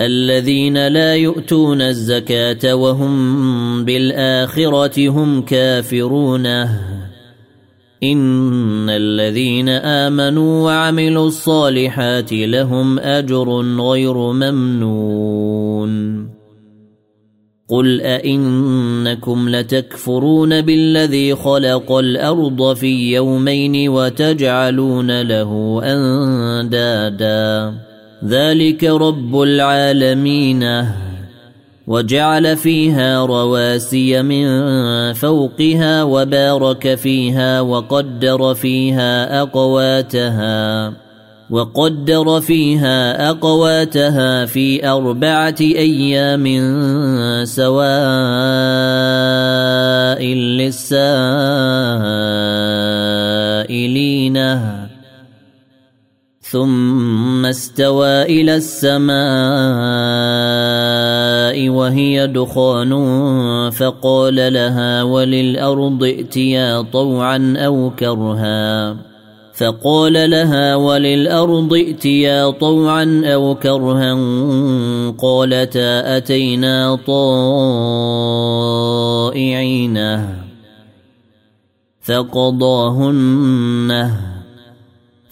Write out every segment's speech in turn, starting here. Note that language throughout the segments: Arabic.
الذين لا يؤتون الزكاة وهم بالآخرة هم كافرون. إن الذين آمنوا وعملوا الصالحات لهم أجر غير ممنون. قل أئنكم لتكفرون بالذي خلق الأرض في يومين وتجعلون له أندادا. ذلك رب العالمين. وجعل فيها رواسي من فوقها وبارك فيها وقدر فيها أقواتها وقدر فيها أقواتها في أربعة أيام سواء للسائلين. ثم استوى إلى السماء وهي دخان فقال لها وللأرض ائتيا طوعا أو كرها. فقال لها وللأرض ائتيا طوعا أو كرها. قالتا أتينا طائعين فقضاهن.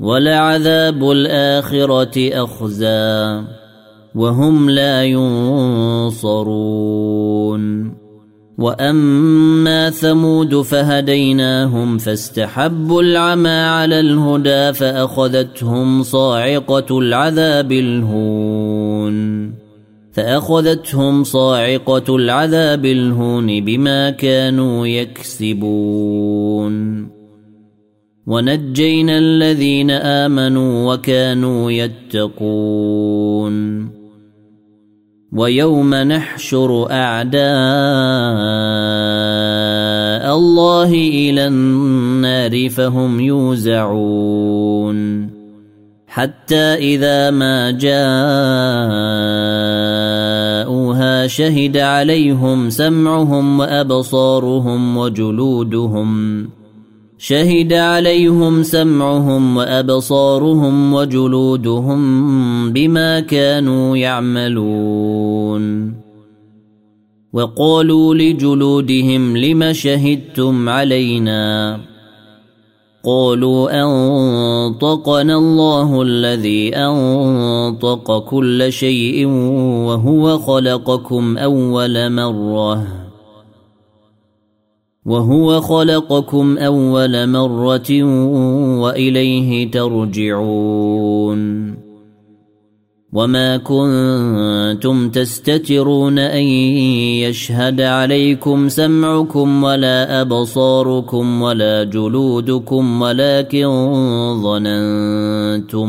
ولعذاب الآخرة اخزي وهم لا ينصرون. وأما ثمود فهديناهم فاستحبوا العمى على الهدى فأخذتهم صاعقة العذاب الهون. فأخذتهم صاعقة العذاب الهون بما كانوا يكسبون. ونجينا الذين آمنوا وكانوا يتقون. ويوم نحشر أعداء الله إلى النار فهم يوزعون. حتى إذا ما جاءوها شهد عليهم سمعهم وأبصارهم وجلودهم شهد عليهم سمعهم وأبصارهم وجلودهم بما كانوا يعملون. وقالوا لجلودهم لم شهدتم علينا؟ قالوا أنطقنا الله الذي أنطق كل شيء وهو خلقكم أول مرة. وهو خلقكم أول مرة وإليه ترجعون. وما كنتم تستترون أن يشهد عليكم سمعكم ولا أبصاركم ولا جلودكم ولكن ظننتم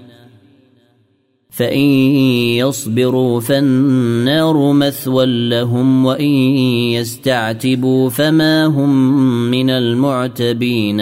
فإن يصبروا فالنار مثوى لهم وإن يستعتبوا فما هم من المعتبين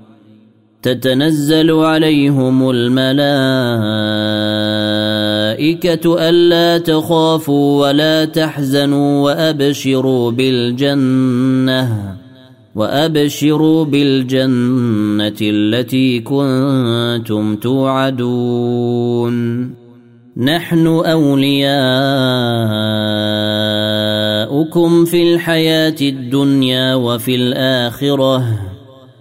تتنزل عليهم الملائكة ألا تخافوا ولا تحزنوا وأبشروا بالجنة وأبشروا بالجنة التي كنتم توعدون. نحن أولياؤكم في الحياة الدنيا وفي الآخرة.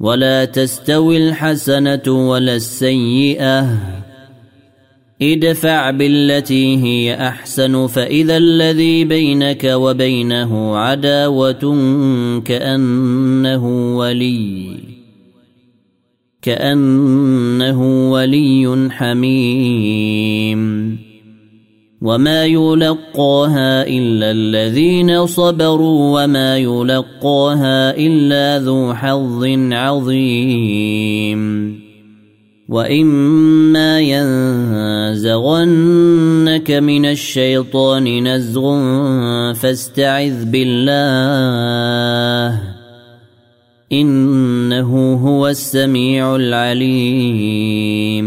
ولا تستوي الحسنة ولا السيئة. ادفع بالتي هي أحسن فإذا الذي بينك وبينه عداوة كأنه ولي كأنه ولي حميم. وما يلقاها الا الذين صبروا وما يلقاها الا ذو حظ عظيم واما ينزغنك من الشيطان نزغ فاستعذ بالله انه هو السميع العليم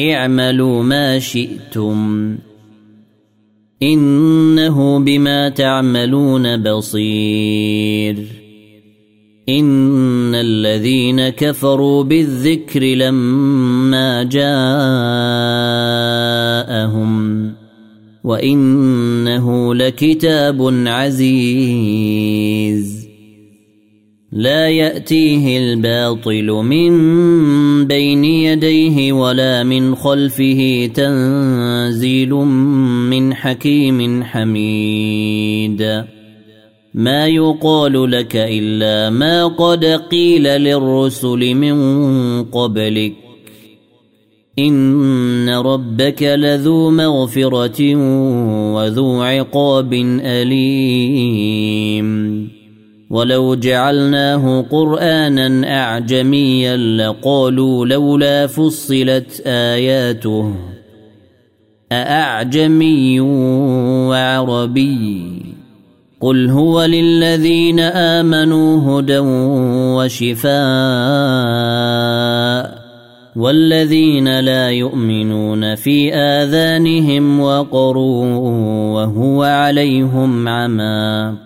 اعملوا ما شئتم. إنه بما تعملون بصير. إن الذين كفروا بالذكر لما جاءهم وإنه لكتاب عزيز. لا يأتيه الباطل من بين يديه ولا من خلفه تنزيل من حكيم حميد. ما يقال لك إلا ما قد قيل للرسل من قبلك. إن ربك لذو مغفرة وذو عقاب أليم. ولو جعلناه قرآنا أعجميا لقالوا لولا فصلت آياته أأعجمي وعربي قل هو للذين آمنوا هدى وشفاء والذين لا يؤمنون في آذانهم وقر وهو عليهم عمى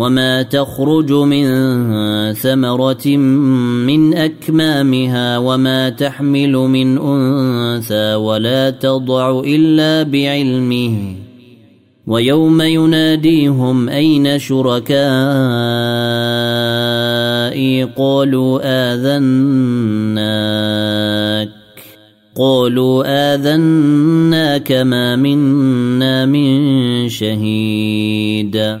وما تخرج من ثمرة من أكمامها وما تحمل من أنثى ولا تضع إلا بعلمه ويوم يناديهم أين شركائي قالوا آذناك قالوا آذناك ما منا من شهيد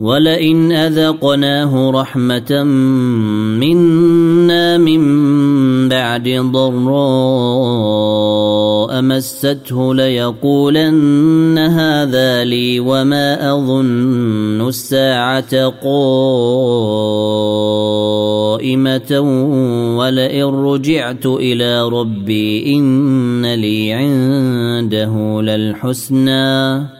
ولئن أذقناه رحمة منا من بعد ضراء مسته ليقولن هذا لي وما أظن الساعة قائمة ولئن رجعت إلى ربي إن لي عنده للحسنى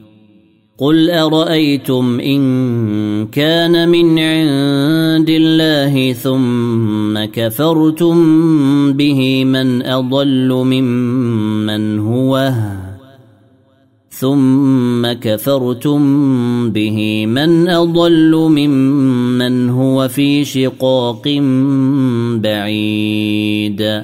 قل ارايتم ان كان من عند الله ثم كفرتم به من اضل ممن هو ثم كفرتم به من اضل ممن هو في شقاق بعيد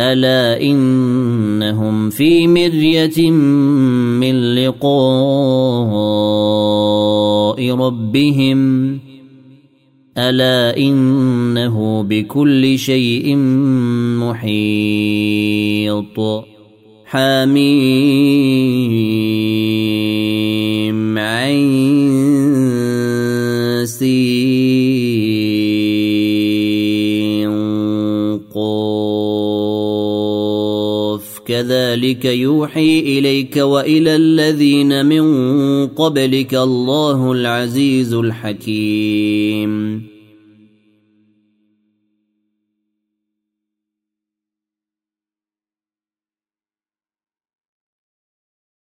ألا إنهم في مرية من لقاء ربهم ألا إنه بكل شيء محيط حميم عين سين. كذلك يوحي إليك وإلى الذين من قبلك الله العزيز الحكيم.